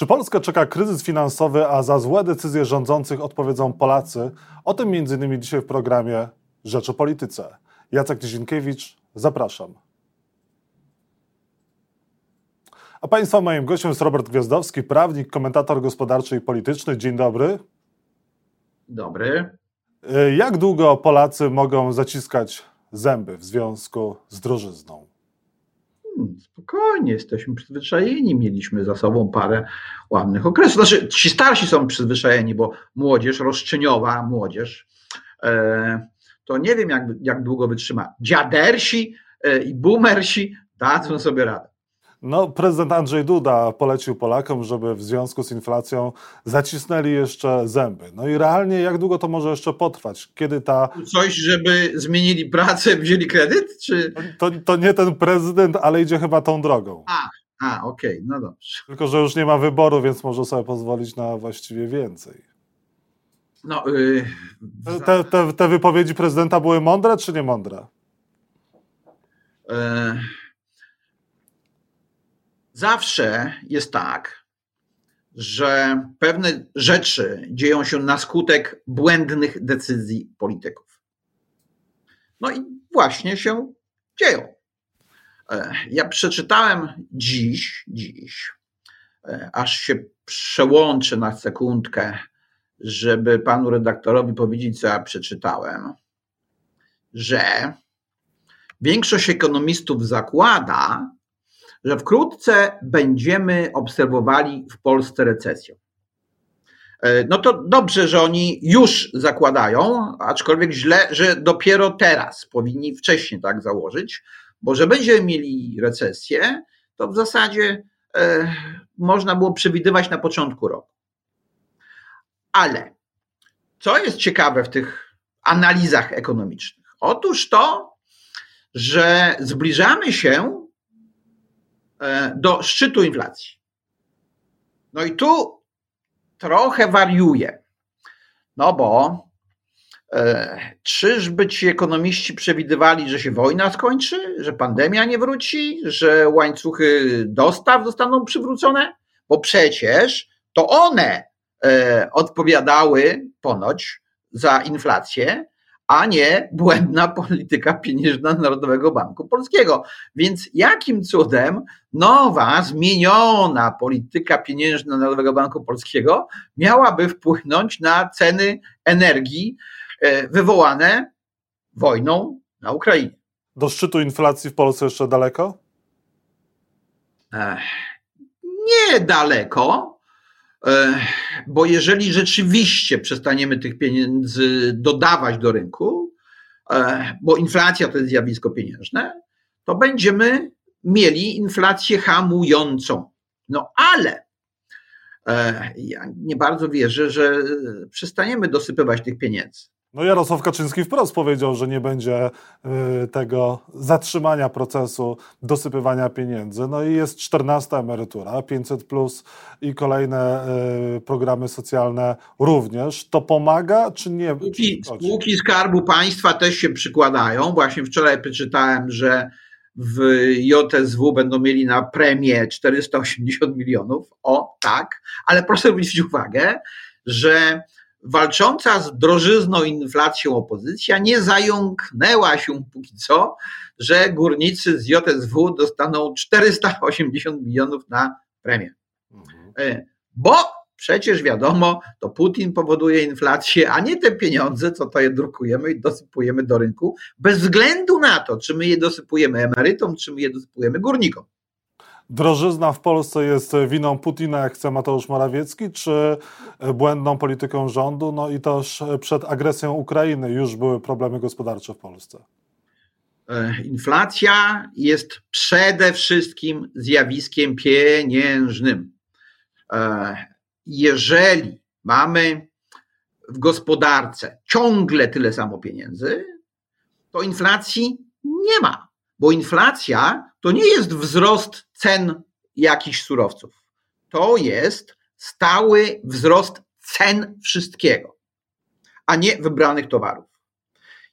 Czy Polskę czeka kryzys finansowy, a za złe decyzje rządzących odpowiedzą Polacy? O tym m.in. dzisiaj w programie Rzecz o Polityce. Jacek Nizinkiewicz, zapraszam. A Państwa moim gościem jest Robert Gwiazdowski, prawnik, komentator gospodarczy i polityczny. Dzień dobry. Dobry. Jak długo Polacy mogą zaciskać zęby w związku z drożyzną? Spokojnie, jesteśmy przyzwyczajeni. Mieliśmy za sobą parę ładnych okresów. Znaczy, ci starsi są przyzwyczajeni, bo młodzież, roszczeniowa młodzież, e, to nie wiem, jak, jak długo wytrzyma. Dziadersi e, i boomersi dadzą sobie radę. No, prezydent Andrzej Duda polecił Polakom, żeby w związku z inflacją zacisnęli jeszcze zęby. No i realnie jak długo to może jeszcze potrwać? Kiedy ta. Coś, żeby zmienili pracę, wzięli kredyt? Czy... To, to nie ten prezydent, ale idzie chyba tą drogą. A, a okej, okay, no dobrze. Tylko, że już nie ma wyboru, więc może sobie pozwolić na właściwie więcej. No, yy... te, te, te wypowiedzi prezydenta były mądre czy nie mądre? Yy Zawsze jest tak, że pewne rzeczy dzieją się na skutek błędnych decyzji polityków. No i właśnie się dzieją. E, ja przeczytałem dziś, dziś, e, aż się przełączę na sekundkę, żeby panu redaktorowi powiedzieć, co ja przeczytałem, że większość ekonomistów zakłada, że wkrótce będziemy obserwowali w Polsce recesję. E, no to dobrze, że oni już zakładają, aczkolwiek źle, że dopiero teraz powinni wcześniej tak założyć, bo że będziemy mieli recesję, to w zasadzie e, można było przewidywać na początku roku. Ale co jest ciekawe w tych analizach ekonomicznych? Otóż to, że zbliżamy się do szczytu inflacji. No i tu trochę wariuje. No bo e, czyżby ci ekonomiści przewidywali, że się wojna skończy, że pandemia nie wróci, że łańcuchy dostaw zostaną przywrócone? Bo przecież to one e, odpowiadały ponoć za inflację, a nie błędna polityka pieniężna Narodowego Banku Polskiego. Więc jakim cudem nowa, zmieniona polityka pieniężna Narodowego Banku Polskiego miałaby wpłynąć na ceny energii e, wywołane wojną na Ukrainie? Do szczytu inflacji w Polsce jeszcze daleko? Nie daleko, bo jeżeli rzeczywiście przestaniemy tych pieniędzy dodawać do rynku, bo inflacja to jest zjawisko pieniężne, to będziemy mieli inflację hamującą. No ale ja nie bardzo wierzę, że przestaniemy dosypywać tych pieniędzy. No Jarosław Kaczyński wprost powiedział, że nie będzie y, tego zatrzymania procesu dosypywania pieniędzy. No i jest 14 emerytura, 500 plus i kolejne y, programy socjalne również. To pomaga czy nie? Spółki, spółki Skarbu Państwa też się przykładają. Właśnie wczoraj przeczytałem, że w JSW będą mieli na premię 480 milionów. O, tak, ale proszę zwrócić uwagę, że walcząca z drożyzną inflacją opozycja nie zająknęła się póki co, że górnicy z JSW dostaną 480 milionów na premię. E, bo przecież wiadomo, to Putin powoduje inflację, a nie te pieniądze, co to je drukujemy i dosypujemy do rynku, bez względu na to, czy my je dosypujemy emerytom, czy my je dosypujemy górnikom. Drożyzna w Polsce jest winą Putina, jak chce Mateusz Morawiecki, czy błędną polityką rządu? No i też przed agresją Ukrainy już były problemy gospodarcze w Polsce. E, inflacja jest przede wszystkim zjawiskiem pieniężnym. E, jeżeli mamy w gospodarce ciągle tyle samo pieniędzy, to inflacji nie ma, bo inflacja to nie jest wzrost cen jakichś surowców. To jest stały wzrost cen wszystkiego, a nie wybranych towarów.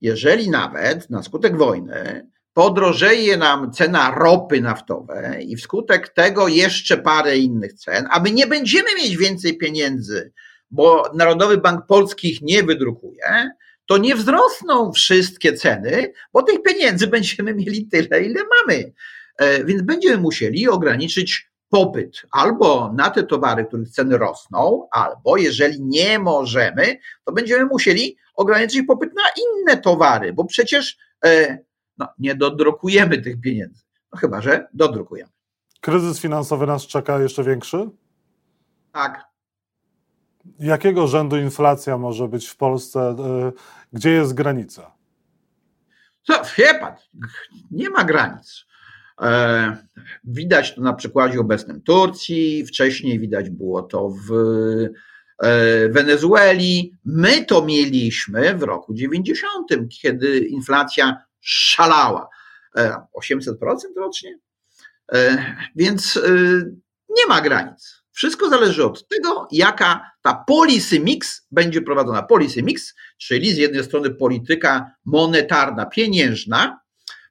Jeżeli nawet na skutek wojny podrożeje nam cena ropy naftowej i wskutek tego jeszcze parę innych cen, a my nie będziemy mieć więcej pieniędzy, bo Narodowy Bank Polski ich nie wydrukuje, to nie wzrosną wszystkie ceny, bo tych pieniędzy będziemy mieli tyle, ile mamy. E, więc będziemy musieli ograniczyć popyt albo na te towary, których ceny rosną, albo jeżeli nie możemy, to będziemy musieli ograniczyć popyt na inne towary, bo przecież e, no, nie dodrukujemy tych pieniędzy. No chyba, że dodrukujemy. Kryzys finansowy nas czeka jeszcze większy? Tak. Jakiego rzędu inflacja może być w Polsce? E, gdzie jest granica? Co, wie pan, nie ma granic. E, widać to na przykładzie obecnym Turcji, wcześniej widać było to w e, Wenezueli. My to mieliśmy w roku 90, kiedy inflacja szalała. 800% rocznie. Więc nie ma granic. Wszystko zależy od tego, jaka ta policy mix będzie prowadzona. Policy mix, czyli z jednej strony polityka monetarna, pieniężna,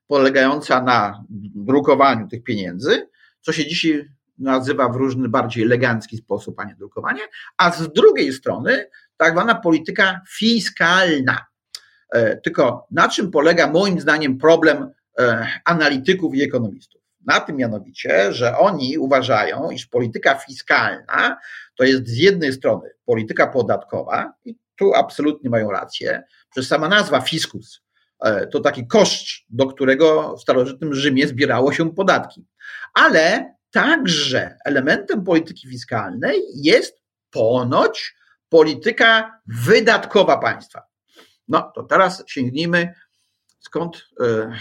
polegająca na drukowaniu tych pieniędzy, co się dzisiaj nazywa w różny bardziej elegancki sposób, a nie drukowanie, a z drugiej strony tak zwana polityka fiskalna. E, tylko na czym polega moim zdaniem problem e, analityków i ekonomistów? Na tym mianowicie, że oni uważają, iż polityka fiskalna to jest z jednej strony polityka podatkowa, i tu absolutnie mają rację, przez sama nazwa fiskus e, to taki koszt, do którego w starożytnym Rzymie zbierało się podatki. Ale także elementem polityki fiskalnej jest ponoć polityka wydatkowa państwa. No to teraz sięgnijmy, skąd e,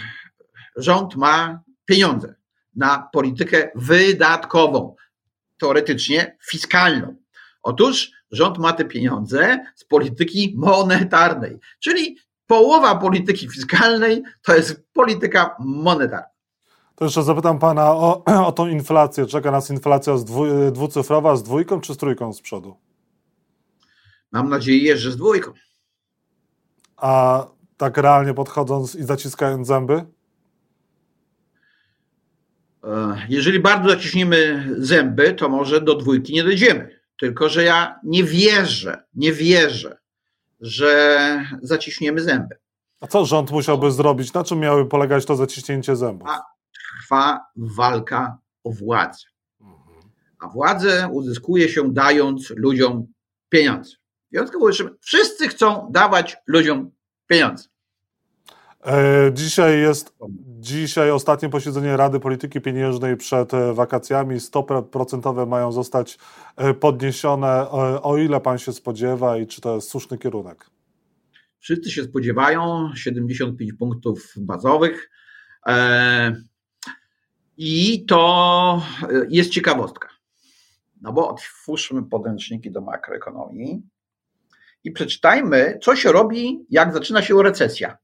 rząd ma pieniądze na politykę wydatkową, teoretycznie fiskalną. Otóż rząd ma te pieniądze z polityki monetarnej, czyli połowa polityki fiskalnej to jest polityka monetarna. To jeszcze zapytam pana o, o tą inflację. Czeka nas inflacja z dwu, dwucyfrowa z dwójką czy z trójką z przodu? Mam nadzieję, że z dwójką. A tak realnie podchodząc i zaciskając zęby? E, jeżeli bardzo zaciśniemy zęby, to może do dwójki nie dojdziemy. Tylko, że ja nie wierzę, nie wierzę, że zaciśniemy zęby. A co rząd musiałby zrobić? Na czym miały polegać to zaciśnięcie zębów? A trwa walka o władzę. A władzę uzyskuje się dając ludziom pieniądze. Wyjątkowo wszyscy chcą dawać ludziom pieniądze. E, dzisiaj jest dzisiaj ostatnie posiedzenie Rady Polityki Pieniężnej przed e, wakacjami. Stopy procentowe mają zostać e, podniesione. O ile pan się spodziewa i czy to jest słuszny kierunek? Wszyscy się spodziewają 75 punktów bazowych. I to jest ciekawostka. No bo otwórzmy podręczniki do makroekonomii i przeczytajmy, co się robi, jak zaczyna się recesja.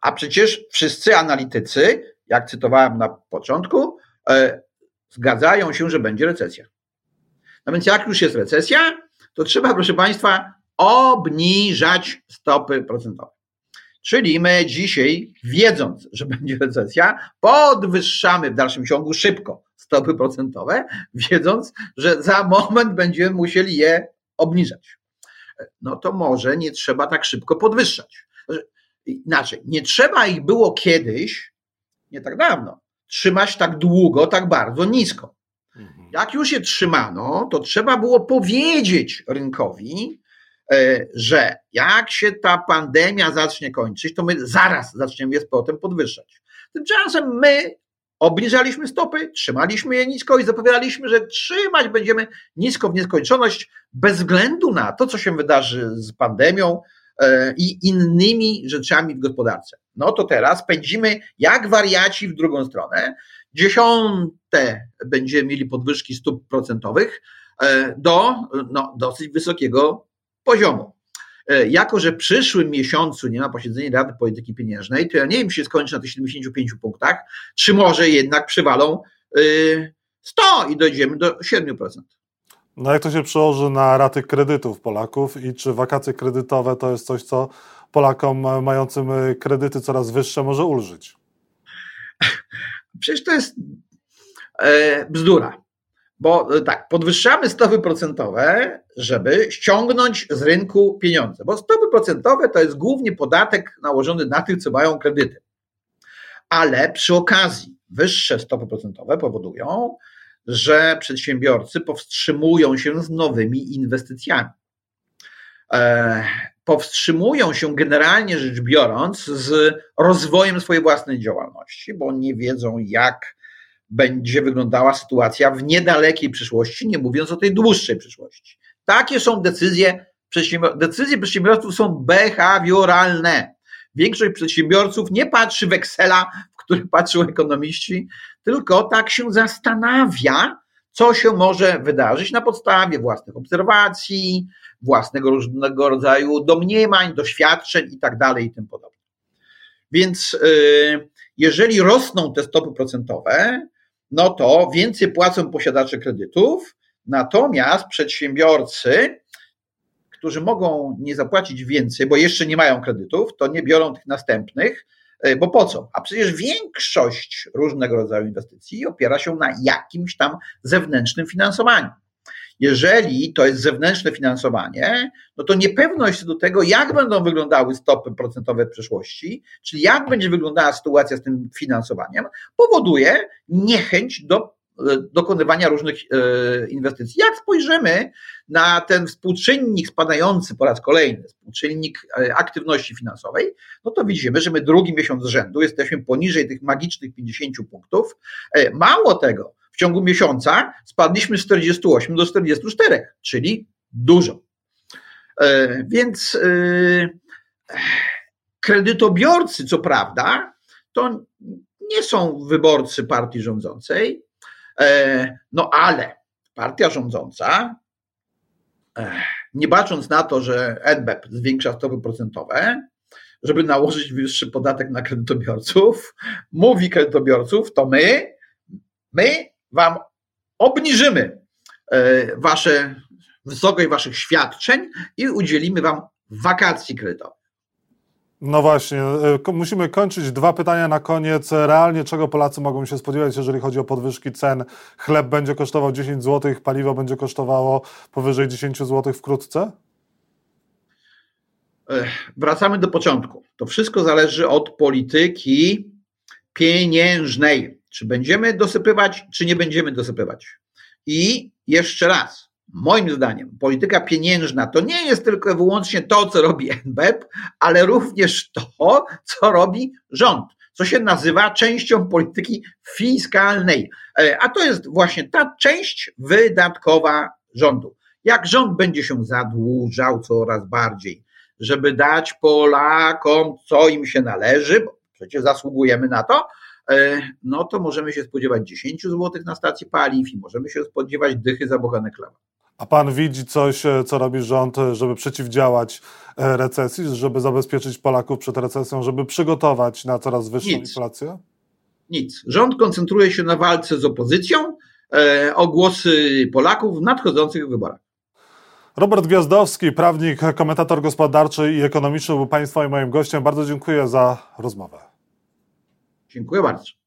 A przecież wszyscy analitycy, jak cytowałem na początku, e, zgadzają się, że będzie recesja. No więc jak już jest recesja, to trzeba, proszę Państwa, obniżać stopy procentowe. Czyli my dzisiaj, wiedząc, że będzie recesja, podwyższamy w dalszym ciągu szybko stopy procentowe, wiedząc, że za moment będziemy musieli je obniżać. No to może nie trzeba tak szybko podwyższać inaczej, nie trzeba ich było kiedyś, nie tak dawno, trzymać tak długo, tak bardzo nisko. Mhm. Jak już je trzymano, to trzeba było powiedzieć rynkowi, e, że jak się ta pandemia zacznie kończyć, to my zaraz zaczniemy je z powrotem podwyższać. Tymczasem my obniżaliśmy stopy, trzymaliśmy je nisko i zapowiadaliśmy, że trzymać będziemy nisko w nieskończoność bez względu na to, co się wydarzy z pandemią, i innymi rzeczami w gospodarce. No to teraz pędzimy jak wariaci w drugą stronę. Dziesiąte będziemy mieli podwyżki stóp procentowych e, do no, dosyć wysokiego poziomu. E, jako, że w przyszłym miesiącu nie ma posiedzenia Rady Polityki Pieniężnej, to ja nie wiem, czy się skończy na tych 75 punktach, czy może jednak przywalą 100 i dojdziemy do 7%. No jak to się przełoży na raty kredytów Polaków i czy wakacje kredytowe to jest coś, co Polakom mającym kredyty coraz wyższe może ulżyć? Przecież to jest e, bzdura. Bo e, tak, podwyższamy stopy procentowe, żeby ściągnąć z rynku pieniądze. Bo stopy procentowe to jest głównie podatek nałożony na tych, co mają kredyty. Ale przy okazji wyższe stopy procentowe powodują, że przedsiębiorcy powstrzymują się z nowymi inwestycjami. E, powstrzymują się generalnie rzecz biorąc z rozwojem swojej własnej działalności, bo nie wiedzą, jak będzie wyglądała sytuacja w niedalekiej przyszłości, nie mówiąc o tej dłuższej przyszłości. Takie są decyzje przedsiębiorców. Decyzje przedsiębiorców są behawioralne. Większość przedsiębiorców nie patrzy w Excela, który patrzą ekonomiści, tylko tak się zastanawia, co się może wydarzyć na podstawie własnych obserwacji, własnego różnego rodzaju domniemań, doświadczeń i tak i tym podobne. Więc y, jeżeli rosną te stopy procentowe, no to więcej płacą posiadacze kredytów, natomiast przedsiębiorcy, którzy mogą nie zapłacić więcej, bo jeszcze nie mają kredytów, to nie biorą tych następnych, bo po co? A przecież większość różnego rodzaju inwestycji opiera się na jakimś tam zewnętrznym finansowaniu. Jeżeli to jest zewnętrzne finansowanie, no to niepewność do tego, jak będą wyglądały stopy procentowe w przyszłości, czyli jak będzie wyglądała sytuacja z tym finansowaniem, powoduje niechęć do e, dokonywania różnych e, inwestycji. Jak spojrzymy na ten współczynnik spadający po raz kolejny, współczynnik e, aktywności finansowej, no to widzimy, że my drugi miesiąc z rzędu jesteśmy poniżej tych magicznych 50 punktów. Mało tego, w ciągu miesiąca spadliśmy z 48 do 44, czyli dużo. E, więc e, kredytobiorcy, co prawda, to nie są wyborcy partii rządzącej, e, no ale partia rządząca, nie bacząc na to, że NBP zwiększa stopy procentowe, żeby nałożyć wyższy podatek na kredytobiorców, mówi kredytobiorców, to my, my wam obniżymy e, wasze wysokość waszych świadczeń i udzielimy wam wakacji kredytowych. No właśnie, e, musimy kończyć. Dwa pytania na koniec. Realnie czego Polacy mogą się spodziewać, jeżeli chodzi o podwyżki cen? Chleb będzie kosztował 10 zł, paliwo będzie kosztowało powyżej 10 zł wkrótce? Wracamy do początku. To wszystko zależy od polityki pieniężnej. Czy będziemy dosypywać, czy nie będziemy dosypywać. I jeszcze raz, moim zdaniem, polityka pieniężna to nie jest tylko wyłącznie to, co robi NBP, ale również to, co robi rząd, co się nazywa częścią polityki fiskalnej. E, a to jest właśnie ta część wydatkowa rządu. Jak rząd będzie się zadłużał coraz bardziej, żeby dać Polakom, co im się należy, bo przecież zasługujemy na to, E, no to możemy się spodziewać 10 zł na stacji paliw i możemy się spodziewać dychy za bochane chleba. A pan widzi coś, e, co robi rząd, e, żeby przeciwdziałać recesji, żeby zabezpieczyć Polaków przed recesją, żeby przygotować na coraz wyższą Nic. inflację? Nic. Rząd koncentruje się na walce z opozycją o głosy Polaków w nadchodzących wyborach. Robert Gwiazdowski, prawnik, komentator gospodarczy i ekonomiczny był Państwa i moim gościem. Bardzo dziękuję za rozmowę. Dziękuję bardzo.